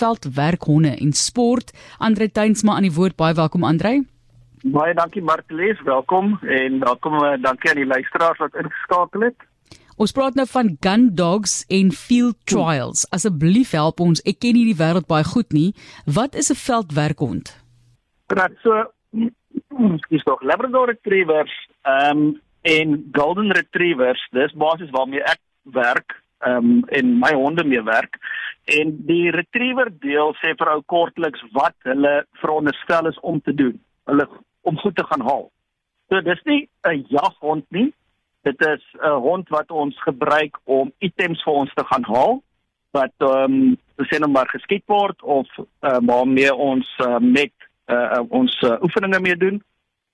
veldwerkhonde en sport. Andre Tuinsma aan die woord. Baie welkom Andre. Baie dankie Martelies, welkom en welkom dankie aan die luisteraars wat ingeskakel het. Ons praat nou van gun dogs en field trials. Asseblief help ons. Ek ken hierdie wêreld baie goed nie. Wat is 'n veldwerkhond? Praat so is nog Labrador retrievers, ehm um, en golden retrievers. Dis basies waarmee ek werk, ehm um, en my honde mee werk. En die retriever deel sê vir ou kortliks wat hulle veronderstel is om te doen. Hulle om goed te gaan haal. So dis nie 'n jaghond nie. Dit is 'n hond wat ons gebruik om items vir ons te gaan haal wat ehm um, sê nou maar geskiet word of uh, waarmee ons uh, met uh, ons uh, oefeninge mee doen.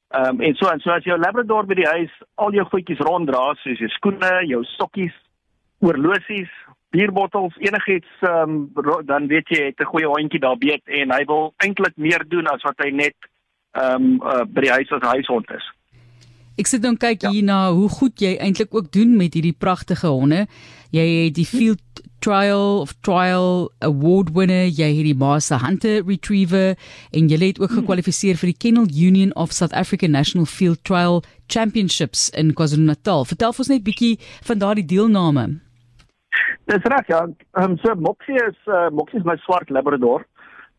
Ehm um, en so en so as jou labrador by die huis al jou goedjies ronddra soos jou skoene, jou sokkies, oorlosies, bierbottels, enigiets um, dan weet jy het 'n goeie hondjie daar beet en hy wil eintlik meer doen as wat hy net ehm um, uh, by die huis as huishond is. Ek sit dan kyk ja. hier na hoe goed jy eintlik ook doen met hierdie pragtige honde. Jy het die field trial of trial award winner, jy het die Master Hunter Retriever en jy het ook hmm. gekwalifiseer vir die Kennel Union of South Africa National Field Trial Championships in KwaZulu-Natal. Vertel ons net bietjie van daardie deelname. Dis reg ja. Ehm um, so Moxie is uh, Moxie is my swart labrador.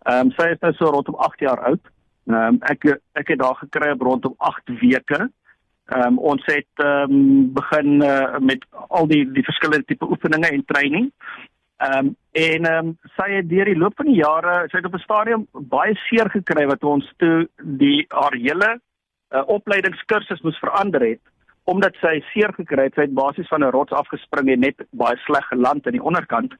Ehm um, sy is nou so rondom 8 jaar oud. Ehm um, ek ek het daar gekry op rondom 8 weke. Ehm um, ons het ehm um, begin uh, met al die die verskillende tipe oefeninge en training. Ehm um, en ehm um, sy het deur die loop van die jare, sy het op 'n stadium baie seer gekry wat ons toe die haar hele uh, opleidingskursus moes verander het omdat sy seer gekry het. Sy het basies van 'n rots afgespring en net baie sleg geland aan die onderkant.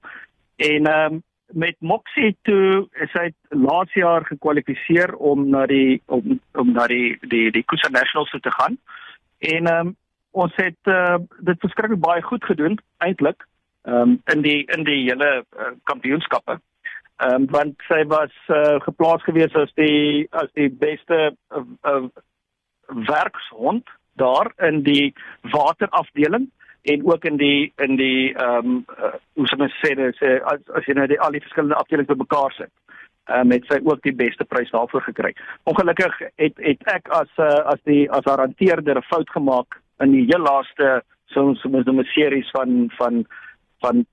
En ehm um, met Moxie toe is hy laas jaar gekwalifiseer om na die om om na die die die Kusa Nationals te gaan. En ehm um, ons het uh, dit verskriklik baie goed gedoen eintlik ehm um, in die in die hele uh, kampioenskappe. Ehm um, want sy was uh, geplaas gewees as die as die beste uh, uh, werkshond daar in die waterafdeling en ook in die in die ehm um, uh, hoe sou mens sê dis as, as jy nou die al die verskillende afdelings bymekaar sit. Ehm um, het sy ook die beste prys daarvoor gekry. Ongelukkig het het ek as uh, as die as haar hanteerder 'n fout gemaak in die heel laaste so so 'n series van van van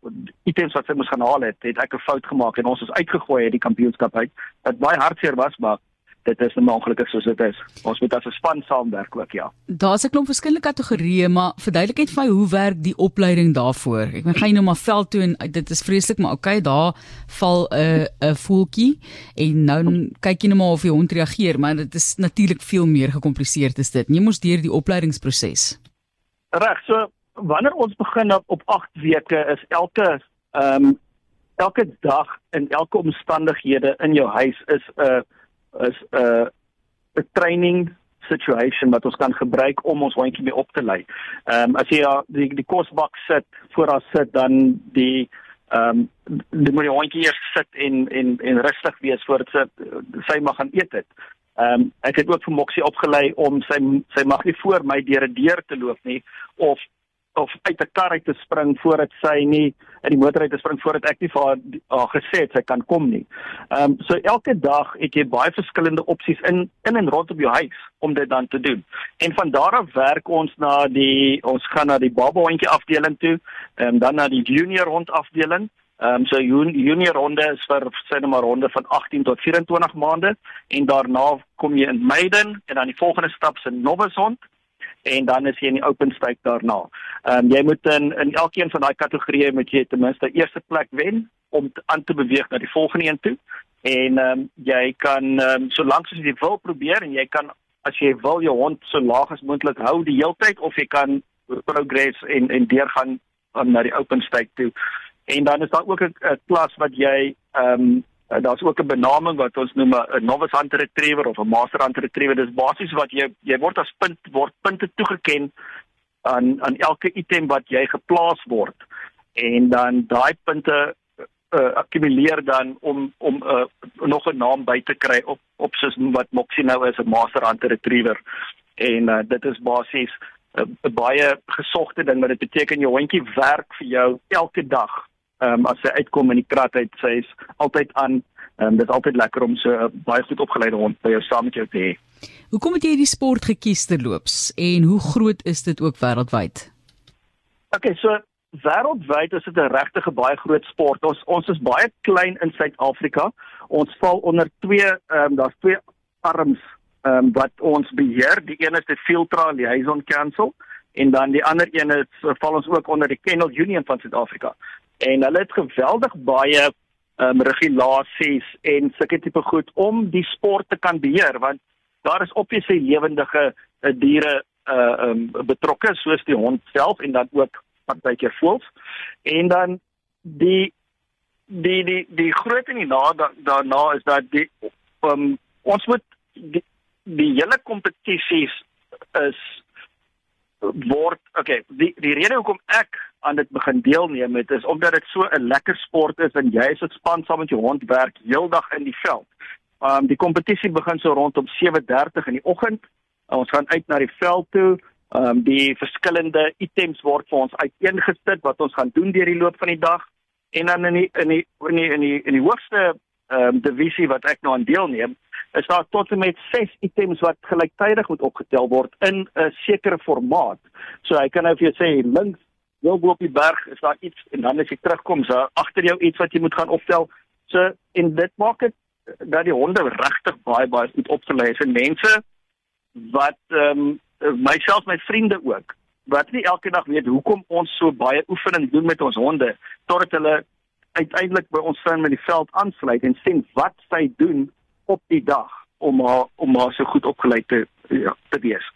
items wat sy moes gaan haal het, het ek 'n fout gemaak en ons is uitgegooi uit die kampioenskap uit. Dit baie hartseer was, maar dit is net ongelukkig soos dit is. Ons moet as 'n span saamwerk ook, ja. Daar's 'n klomp verskillende kategorieë, maar verduidelik net vir my hoe werk die opleiding daarvoor? Ek gaan nou maar veld toe en dit is vreeslik, maar okay, daar val 'n 'n voeltjie en nou kyk jy net maar of die hond reageer, maar dit is natuurlik veel meer gekompliseerd as dit. Jy moet deur die opleidingsproses. Reg, so wanneer ons begin op, op 8 weke is elke ehm um, elke dag in elke omstandighede in jou huis is 'n uh, is 'n uh, 'n training situation wat ons kan gebruik om ons hondjie mee op te lei. Ehm um, as jy ja, die die kosbak sit voor haar sit dan die ehm um, die moet die hondjie eers sit en en en rustig wees voordat sy sy mag gaan eet dit. Ehm um, ek het ook vir Moxie opgelei om sy sy mag nie voor my deur 'n deur te loop nie of of uit 'n kar uit te spring voordat sy nie in die motor uit te spring voordat ek nie vir haar, haar gesê het sy kan kom nie. Ehm um, so elke dag het jy baie verskillende opsies in in en rondom jou huis om dit dan te doen. En van daar af werk ons na die ons gaan na die babahondjie afdeling toe en um, dan na die junior hond afdeling. Ehm um, so junior ronde is vir sê net maar ronde van 18 tot 24 maande en daarna kom jy in maiden en dan die volgende stap se novice hond en dan is jy in die open stake daarna. Ehm um, jy moet in in elkeen van daai kategorieë moet jy ten minste eerste plek wen om te, aan te beweeg na die volgende een toe. En ehm um, jy kan ehm um, solank as jy wil probeer en jy kan as jy wil jou hond so laag as moontlik hou die hele tyd of jy kan progress en en deurgaan um, na die open stake toe. En dan is daar ook 'n klas wat jy ehm um, Uh, Daar's ook 'n benaming wat ons noem 'n novice hunter retriever of 'n master hunter retriever. Dis basies wat jy jy word as punt word punte toegeken aan aan elke item wat jy geplaas word. En dan daai punte uh, akkumuleer dan om om uh, nog 'n naam by te kry op op soos wat Moxie nou is 'n master hunter retriever. En uh, dit is basies 'n uh, baie gesogte ding wat dit beteken jou hondjie werk vir jou elke dag ehm um, as sy uitkom in die krat uit, sy is altyd aan. Ehm um, dit is altyd lekker om so 'n uh, baie goed opgeleide hond by jou saam met jou te hê. Hoekom het jy hierdie sport gekies terloops en hoe groot is dit ook wêreldwyd? Okay, so wêreldwyd is dit 'n regtig baie groot sport. Ons ons is baie klein in Suid-Afrika. Ons val onder twee ehm um, daar's twee arms ehm um, wat ons beheer. Die een is die Filtra Liaison Council en dan die ander een is val ons ook onder die Kennel Union van Suid-Afrika. En hulle het geweldig baie um, regulasies en sulke tipe goed om die sport te kan beheer want daar is obviously lewendige uh, diere uh um, betrokke soos die hond self en dan ook partykeer voels. En dan die die die die groot en die na daarna is dat die um, ons moet die, die hele kompetisies is word okay die die rede hoekom ek aan dit begin deelneem het is omdat dit so 'n lekker sport is en jy is dit span saam met jou hond werk heeldag in die veld. Um die kompetisie begin so rondom 7:30 in die oggend. Ons gaan uit na die veld toe. Ehm um, die verskillende items word vir ons uiteengesit wat ons gaan doen deur die loop van die dag en dan in die in die in die in die, in die hoogste ehm um, divisie wat ek nou aan deelneem is daar tot en met 6 items wat gelyktydig moet opgetel word in 'n sekere formaat. So ek kan nou vir jou sê links wil bo op die berg is daar iets en dan as jy terugkom so agter jou iets wat jy moet gaan optel. So en dit maak dit dat die honde regtig baie baie goed opgelei is en mense wat ehm um, Eh, myself my vriende ook wat nie elke dag weet hoekom ons so baie oefening doen met ons honde totdat hulle uiteindelik by ons sin met die veld aansluit en sien wat sy doen op die dag om haar om haar so goed opgeleid te ja, te wees.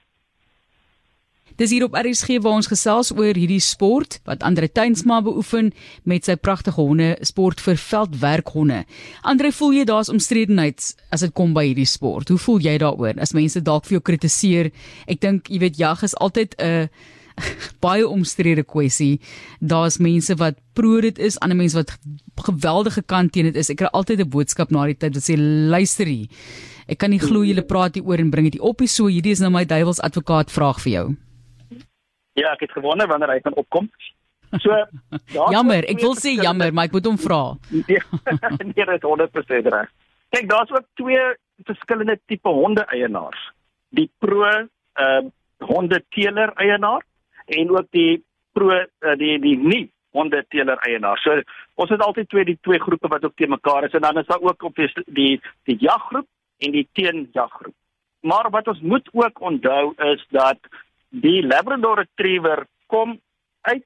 Dis hier op RSG waar ons gesels oor hierdie sport wat Andre Tuinsma beoefen met sy pragtige honde, sport vir veldwerkhonde. Andre, voel jy daar's omstredenheid as dit kom by hierdie sport? Hoe voel jy daaroor as mense dalk vir jou kritiseer? Ek dink, jy weet, jag is altyd 'n baie omstrede kwessie. Daar's mense wat pro dit is, ander mense wat geweldige kant teen dit is. Ek kry altyd 'n boodskap na die tyd wat sê luister hier. Ek kan nie glo julle praat hier oor en bring dit op hier so. Hierdie is nou my duiwels advokaat vraag vir jou. Ja, ek het gewonder wanneer hy kan opkom. So jammer, ek wil sê jammer, maar ek moet hom vra. nee, nee, dit is 100% reg. Kyk, daar's ook twee verskillende tipe honde eienaars. Die pro ehm uh, honde teeler eienaar en ook die pro uh, die die nie honde teeler eienaar. So ons het altyd twee die twee groepe wat ook te mekaar is en dan is daar ook op die die, die jaggroep en die teenjaggroep. Maar wat ons moet ook onthou is dat die Labrador Retriever kom uit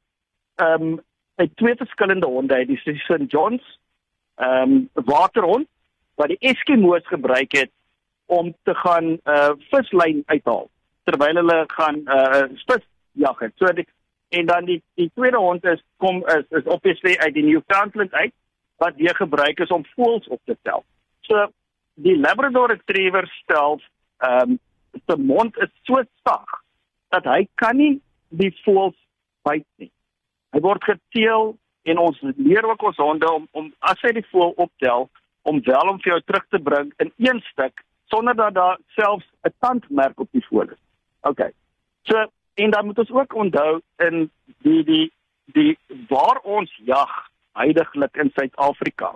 ehm um, uit twee verskillende honde uit die St John's ehm um, waterhond wat die Eskimo's gebruik het om te gaan uh vislyn uithaal terwyl hulle gaan uh vis jag het. So die, en dan die die tweede hond is kom is is obviously uit die Newfoundland uit wat weer gebruik is om voëls op te tel. So die Labrador Retriever stel ehm um, se mond is so sag dat hy kan nie die voëls byt nie. Hy word geteel en ons leer ook ons honde om om as hy die voël optel om wel om vir jou terug te bring in een stuk sonder dat daar selfs 'n tandmerk op die voël is. OK. So en dan moet ons ook onthou in die die die waar ons jag heidaglik in Suid-Afrika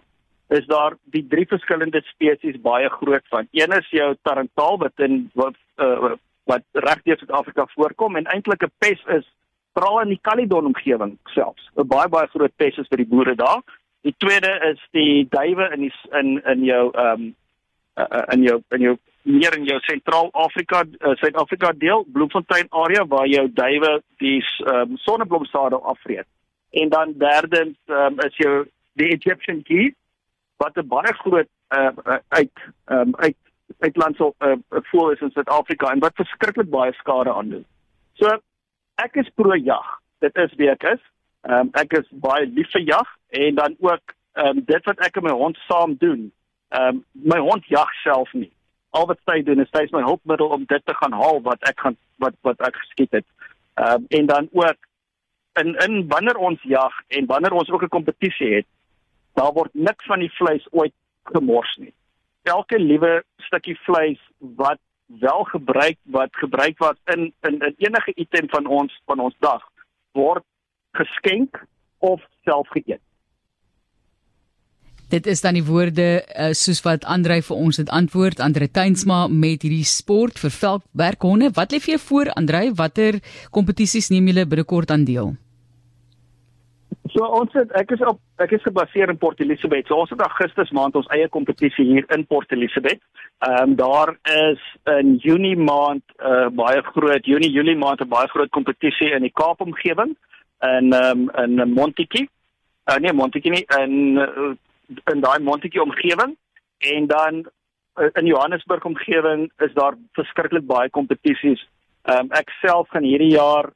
is daar die drie verskillende spesies baie groot van. Een is jou tarantaal wat in wat uh, wat regdeur Suid-Afrika voorkom en eintlik 'n pes is veral in die Caledon omgewing selfs. 'n Baie baie groot pes is vir die boere daar. Die tweede is die duwe in die in in jou ehm um, uh, in jou in jou meer in jou sentraal-Afrika uh, Suid-Afrika deel, Bloemfontein area waar jou duwe die ehm um, sonneblomsade afvreet. En dan derdens ehm um, is jou die Egyptian geese wat 'n baie groot uh, uit ehm um, uit uitland sal uh, voel is in Suid-Afrika en wat verskriklik baie skade aan doen. So ek is pro jag. Dit is wie ek is. Um, ek is baie lief vir jag en dan ook um, dit wat ek en my hond saam doen. Um, my hond jag self nie. Al wat hy doen is hy is my hulpmiddel om dit te gaan haal wat ek gaan wat wat ek geskiet het. Um, en dan ook in in wanneer ons jag en wanneer ons ook 'n kompetisie het, daar word niks van die vleis ooit gemors nie elke liewe stukkie vleis wat wel gebruik wat gebruik word in, in in enige item van ons van ons dag word geskenk of self geëet. Dit is dan die woorde uh, soos wat Andrei vir ons het antwoord Andre Tuinsma met hierdie sport vir veldwerkhonde. Wat lê vir jou voor Andrei? Watter kompetisies neem julle binnekort aan deel? So ons het ek is op ek is gebaseer in Port Elizabeth. So ons het Augustus maand ons eie kompetisie hier in Port Elizabeth. Ehm um, daar is in Junie maand 'n uh, eh, baie groot Junie Julie maand 'n baie groot kompetisie in die Kaap omgewing in ehm um, in Montetjie. Uh, nee Montetjie nie in uh, in daai Montetjie omgewing en dan in Johannesburg omgewing is daar verskriklik baie kompetisies. Ehm um, ek self gaan hierdie jaar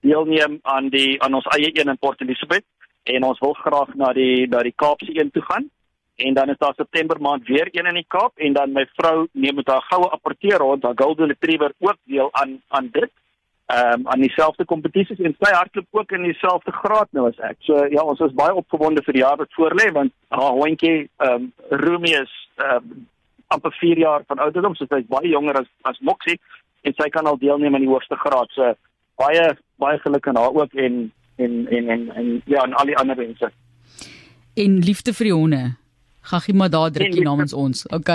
deelneem aan die aan ons eie een in Port Elizabeth en ons wil graag na die na die Kaapse een toe gaan. En dan is daar September maand weer een in die Kaap en dan my vrou neem met haar goue apporteer rond, haar Golden Retriever ook deel aan aan dit. Ehm um, aan dieselfde kompetisies en sy hardloop ook in dieselfde graad nou as ek. So ja, ons is baie opgewonde vir die jaar wat voorlê want haar hondjie ehm um, Rumi is ehm um, amper 4 jaar van ouderdom, so sy's baie jonger as as Moxie en sy kan al deelneem aan die hoogste graad. So baie baie geluk aan haar ook en en en en, en ja en al die ander mense. En liefde vir die honde. Gagie maar daar drukkie namens ons. OK.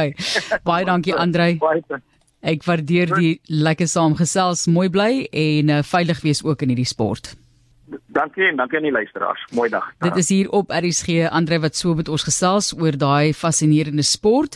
Baie dankie Andrei. Ek waardeer die lekker saamgesels. Mooi bly en uh, veilig wees ook in hierdie sport. Dankie en dankie aan die luisteraars. Mooi dag. Dit is hier op RSG Andrei wat so met ons gesels oor daai fascinerende sport.